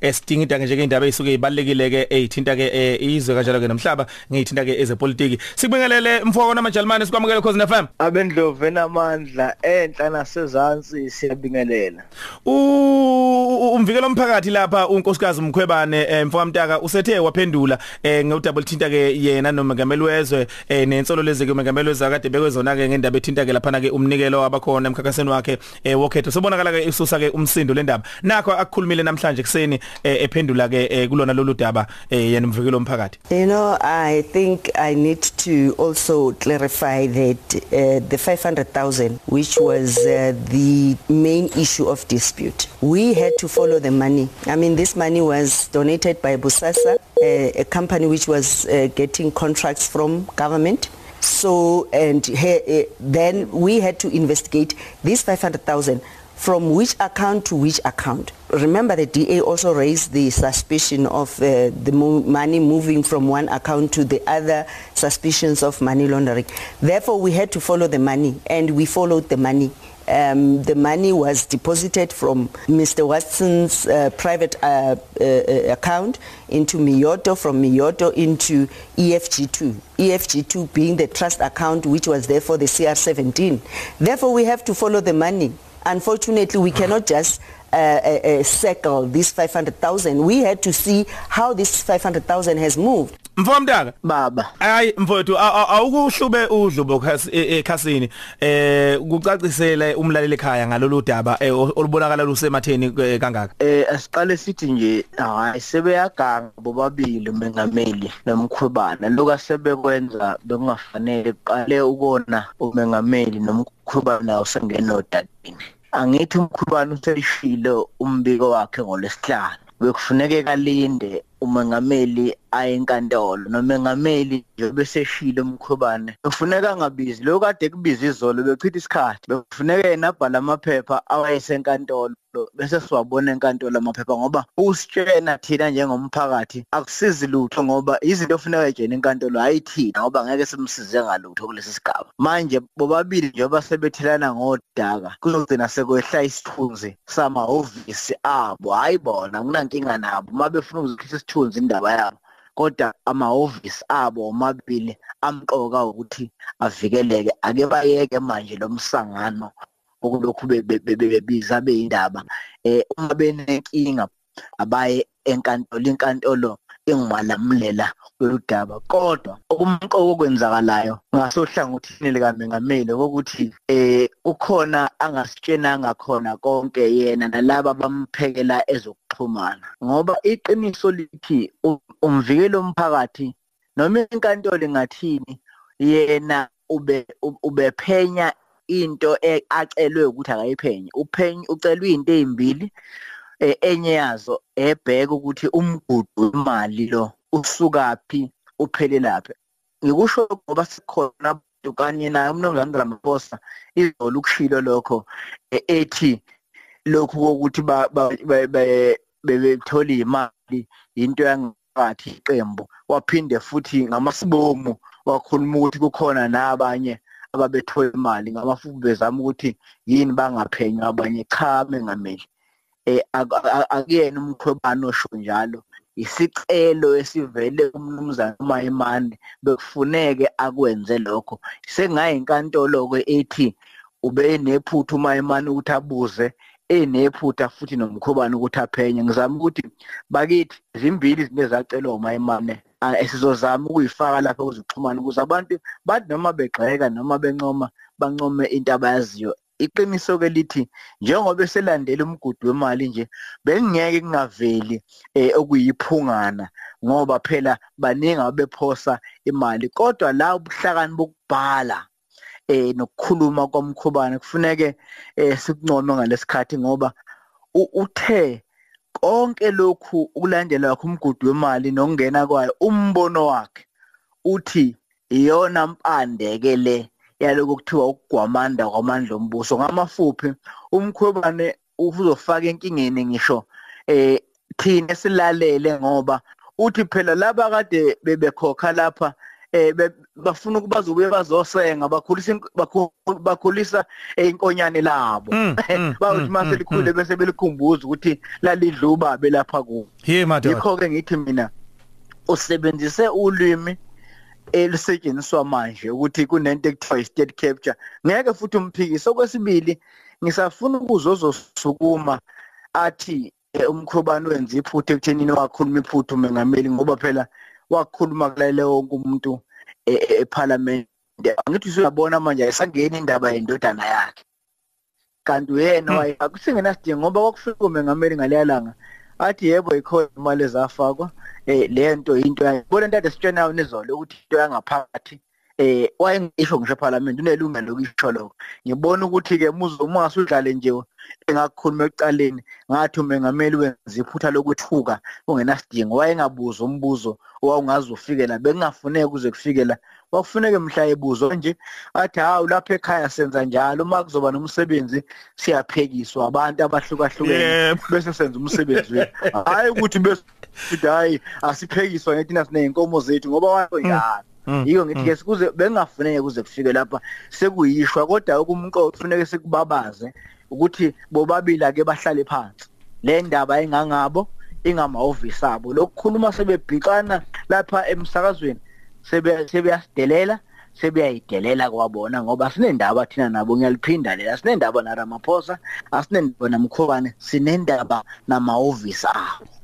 esidinga into nje ke indaba ezisuke ibalekile ke ezithinta ke izwe kanjalo ke nomhlaba ngithinta ke ezepolitiki. Sikubingelele mfoko namajalimane sikwamukele cause FM abendlovu enamandla enhla nasezantsi siyabingelela. Umvikelo omphakathi lapha unkosikazi Mkhwebane mfoko Mtaka usethe waphendula ngewudouble thinta ke yena nomengameli wezwe nensolo lezi ke umengameli wezwe akade bekwezona ke ngendaba ethinta ke lapha ke umnikelo abakhona emkhankaseni wakhe wokhetho. Sobonakala ke isusa ke umsindo lendaba. Nakho akukhulumile namhlanje kuseni ephendula ke kulona lolu daba yena umvikelo omphakathi you know i think i need to also clarify that uh, the 500000 which was uh, the main issue of dispute we had to follow the money. I mean this money was donated by Busasa uh, a company which was uh, getting contracts from government. So and he, uh, then we had to investigate this 500000 from which account to which account remember the DA also raised the suspicion of uh, the mo money moving from one account to the other suspicions of money laundering therefore we had to follow the money and we followed the money um, the money was deposited from Mr. Watson's uh, private uh, uh, account into Miyoto, from Miyoto into EFG2. EFG2 being the trust account which was there for the CR17. Therefore, we have to follow the money. Unfortunately, we cannot just uh, circle this 500,000. We had to see how this 500,000 has moved. Mfomdaka baba hayi mfowethu awukuhlube udlubo ekhasini eh kucacisele umlaleli ekhaya ngalolu daba olubonakala lusematheni kangaka eh asiqale sithi nje hayi sebeyaganga bobabili umengameli nomkhwebana lokho asebekwenza bekungafanele qale ukona umengameli nomkhwebana usengena odadini angithi umkhubani useshilo umbiko wakhe ngolesihlanu bekufuneke kalinde umengameli ayenkantolo nomengameli nje beseshilo umkhubane kufuneka angabizi lo kade kubiza izolo bechitha isikhathi. Bekufuneka yena abhala amaphepha awayesenkantolo. Bese siwabona enkantolo amaphepha ngoba usitshena thina njengomphakathi akusizi lutho ngoba izinto ofuneka ejene enkantolo ayithina ngoba ngeke simsize ngalutho kulesi sigaba. Manje bobabili njengoba sebethelana ngodaka kuzogcina sekwehla isithunzi samahhovisi abo. Hayibona kunankinga nabo. Mabefuna ukuzikhisa isithunzi indaba yabo kodwa amahhovisi abo omabili amqoka ukuthi avikeleke ake bayeke manje lo msangano okulokhu bebiza beyindaba eh uma benenkinga abaye enkantolo inkantolo ingimalamulela kweludaba kodwa okumqoko kwenzakalayo ngasohlangothini likaMengameli ukuthi eh ukhona angasitshenanga khona konke yena nalabo abamphekela ezokuxhumana. Ngoba iqiniso lithi umvikelo omphakathi noma inkantolo ngathini yena ube ubephenya into acelwe ukuthi akayiphenye. Uphenye ucelwe izinto ezimbili enye yazo ebheka ukuthi umgudu wemali lo usukaphi uphelelaphi ngikusho ngoba sikhona abantu kanye naye umnumzane Ramaphosa izolo ukushilo lokho ethi lokhu kokuthi bebethola imali into yangathi iqembu. Waphinde futhi ngamasibomu wakhuluma ukuthi kukhona nabanye ababethola imali ngamafuku bezama ukuthi yini bangaphenywa abanye cha mengameli eh akuyena umkhwebano osho njalo. Isicelo esivele kumnumzana uMayimane bekufuneke akwenze lokho. Sengaye inkantolo ke ethi ube nephutha uMayimane ukuthi abuze enephutha futhi nomkhobani ukuthi aphenye. Ngizama ukuthi bakithi zimbili izinto ezacelwa uMayimane esizozama ukuyifaka lapha kuzoxhumana ukuze abantu bathi noma begxeka noma bencoma bancome into abayaziyo. Iqiniso ke lithi njengoba selandela umgudu wemali nje bengingeke kungaveli okuyiphungana ngoba phela baningi abephosa imali. Kodwa la ubuhlakani bokubhala eh nokukhuluma komkhubane kufuneke eh sikuncome ngalesikhathi ngoba uthe konke lokhu ukulandela kwakhe umgudu wemali nokungena kwayo umbono wakhe uthi iyona mpande ke le yaloko kuthiwa ukugwamanda kwamandla ombuso. Ngamafuphi umkhwebane uzofaka enkingeni ngisho eh thina silalele ngoba uthi phela laba kade bebekhokha lapha eh bafuna ukubaza ubuye bazosenga bakhulisa bakhulisa inkonyane labo. Mm, mm, bathi mm, mase likhule bese belikhumbuza ukuthi lalidluba belapha ku yikho ke ngithi mina usebenzise ulimi elisetshenziswa manje ukuthi kunento ekuthiwa state capture. Ngeke futhi umphikise. Okwesibili ngisafuna ukuzozosukuma athi eh, umkhubani wenza iphutha ekuthenini wakhuluma iphutha umengameli ngoba phela wakhuluma kulayele wonke umuntu e- e- eParliament. Angithi usuyabona manje ayisangeni indaba yendodana yakhe. Kanti uyena waye akusingenasidingo ngoba kwakufika umengameli ngaleyalanga athi yebo ikhona imali ezafakwa eh lento into yayibona into ade sitshenayo nizolo ukuthi into yangaphakathi. Eh wayengisho ngisho eParliament unelungelo lokusho lokho. Ngibona ukuthi ke muzo uma ngasudlale nje engakukhuluma ekucaleni ngathi umengameli wenza iphutha lokuthuka kungenasidingo wayengabuza umbuzo owawungaze ufike la bekungafuneki kuze kufike la kwakufuneke mhla ebuzo nje athi hawu lapha ekhaya senza njalo uma kuzoba nomsebenzi siyaphekiswa abantu abahlukahlukene Yebo. bese senza umsebenzi wethu. Hayi ukuthi bese sithi hayi asiphekiswa ngethi sineyinkomo zethu ngoba washo njalo Mm, yiko ngithi ke kuze bengafuneke kuze kufike lapha sekuyishwa kodwa ukumqoqo kufuneke sikubabaze ukuthi bobabili ake bahlale phansi. Le ndaba engangabo ingamahhovisi abo. Lokukhuluma sebebhixana lapha emsakazweni sebe sebeyasidelela sebeyayidelela kwabona ngoba sinendaba thina nabo ngiyaliphinda lela. Sinendaba na Ramaphosa asinendaba namkhobane sinendaba namahhovisi abo.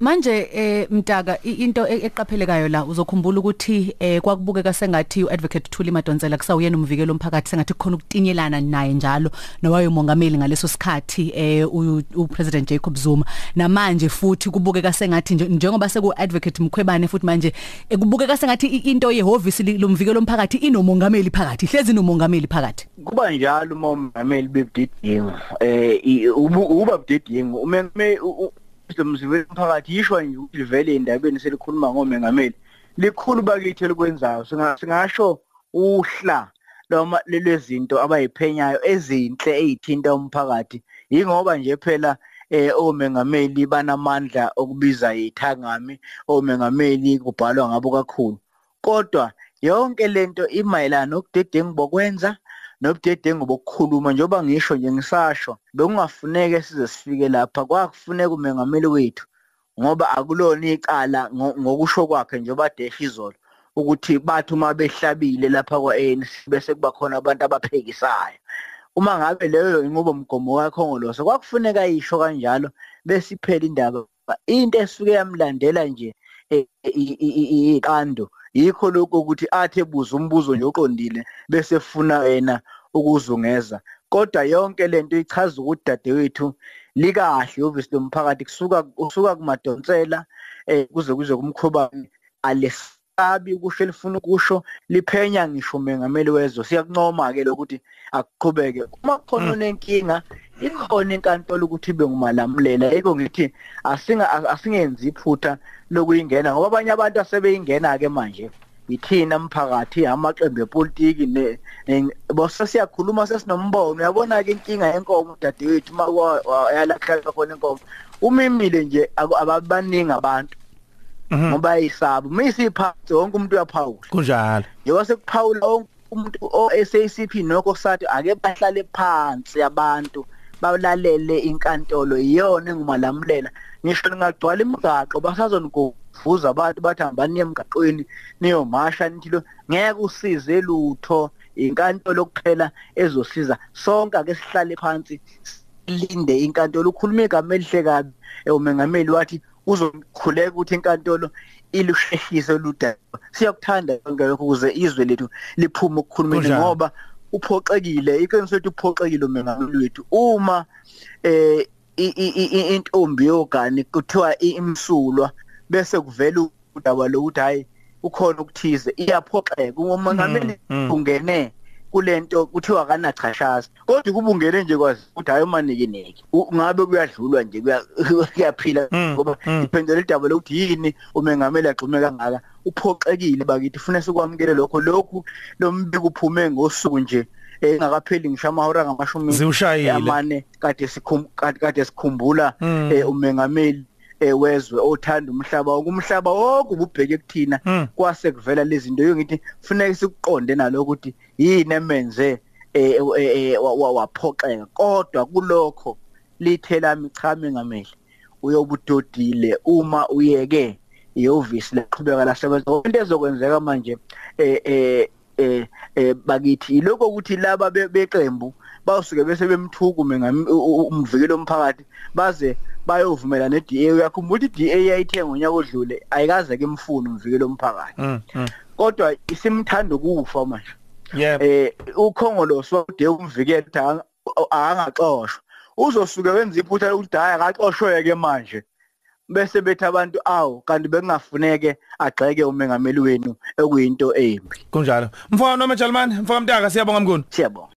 Manje eh mtaka i- into e- eqaphelekayo la uzokhumbula ukuthi eh kwakubukeka sengathi uadvocate Thuli Madonsela kusawuyena umvikelo omphakathi sengathi khona ukutinyelana naye njalo nowayomongameli ngaleso sikhathi eh u- upresident Jacob Zuma. Namanje futhi kubukeka sengathi nje- njengoba seku advocate Mkhwebane futhi manje eh, kubukeka sengathi i- into yehhovisi li- lomvikelo omphakathi inomongameli phakathi hlezi nomongameli phakathi. Kuba njalo uma umongameli bebudidingo eh i- ubu- uba budidingo umeme umzimwe phakathi yishwa nje ukuthi livele endabeni selikhuluma ngomengameli likhulu bakithi elikwenzayo. Singa- singasho uhla noma lelezinto abayiphenyayo ezinhle ezithinta umphakathi. Yingoba nje phela eh omengameli banamandla okubiza ithangami omengameli kubhalwa ngabo kakhulu. Kodwa yonke lento imayelana nokudedengu bokwenza nobudedengu bokukhuluma njengoba ngisho nje ngisasho bekungafuneke size sifike lapha kwakufuneka umengameli wethu ngoba akulona icala ngo- ngokusho kwakhe njengoba desha izolo ukuthi bathi uma behlabile lapha kwa-ANC bese kuba khona abantu abaphekisayo uma ngabe leyo inqubo mgomo kakhongolose kwakufuneka yisho kanjalo bese iphela indaba into esuke yamlandela nje eh, i- i- i- iqando yikho lokho ukuthi athi ebuza umbuzo nje oqondile bese efuna yena ukuzungeza. Kodwa yonke lento ichaza ukuthi dadewethu likahle obviously lomphakathi kusuka usuka kumadonsela eh kuze kuze kumkhobani alesabi ukusho elifuna ukusho liphenya ngisho mengameli wezwe. Siyakuncoma ke lokuthi akuqhubeke uma khona nenkinga ikhona inkantolo ukuthi ibe ngumalamulela yiko ngithi asinga asingenzi iphutha lokuyingena ngoba abanye abantu asebeyingena ke manje. Ithina umphakathi amaqembu epolitiki ne ne- bose siyakhuluma sesinombono. Uyabona ke inkinga yenkomo dadewethu uma yalahleka khona inkomo. Umimile nje aku- ababaningi abantu. Mhm. Ngoba yisaba mayisiphathe wonke umuntu uyaphawula. Kunjalo. Njengoba sekuphawula wonke umuntu o-SACP nokho sathi ake bahlale phansi abantu balalele inkantolo. Iyona engumalamulela. Ngisho lingagcwala imigaqo basazonigovuza abantu bathi hambani emgaqweni niyomasha nithi lo ngeke usize lutho inkantolo kuphela ezosiza. Sonke ake sihlale phansi linde inkantolo ukhuluma igama elihle kabi umengameli wathi uzokhuleka ukuthi inkantolo ilushehlise ludaba siyakuthanda konke lokho ukuze izwe lethu liphume ukukhulumeni ngoba uphoxekile iqiniso lethu uphoxekile umengameli wethu. Uma eh intombi yogani kuthiwa imsulwa bese kuvela udaba lokuthi hayi ukhona ukuthize iyaphoxeka. Umongameli Mm, mm. ungene kulento kuthiwa kanachashaza kodwa kubungene nje kwazi ukuthi hayi manike neke U- ngabe kuyadlulwa nje kuya- kuyaphila Mm, ngoba mm. iphendula idaba lokuthi yini umengameli agxume kangaka. Uphoxekile bakithi ufuna sikwamukele lokho. Lokhu lombiko uphume ngosuku nje engakapheli ngisho amahora ngamashumi amane kade sikhum kade kade sikhumbula Mm. eh, umengameli. Eh, wezwe othanda umhlaba wonke. Umhlaba wonke ububheke kuthina Mm. kwase kuvela lezi zinto. Yongithi kufanele sikuqonde naloko ukuthi yini emenze eh, wa- wa- waphoxeka. Kodwa kulokho lithe lami cha mengameli uyobudodile. Uma uyeke ihhovisi leqhubeka lasebenza. Into ezokwenzeka manje eh eh eh bakithi iloko ukuthi laba be- beqembu bawusuke bese bemthukume umvikelo omphakathi baze bayovumela ne-DA uyakhumbula i-DA yayithe ngonyaka odlule ayikaze ke imfuni umvikelo omphakathi Mm. mm. kodwa isimthanda ukufa manje Yebo. eh ukhongolosi wade umvikelo akangaxoshwa uzosuke wenza iphutha lokuthi hayi akaxoshweke manje bese bethi abantu awu kanti bekungafuneke agxeke umengameli wenu ekuyinto embi Kunjalo. Mfowethu noma Jalman, mfowethu Mtaka siyabonga mkhulu. siyabonga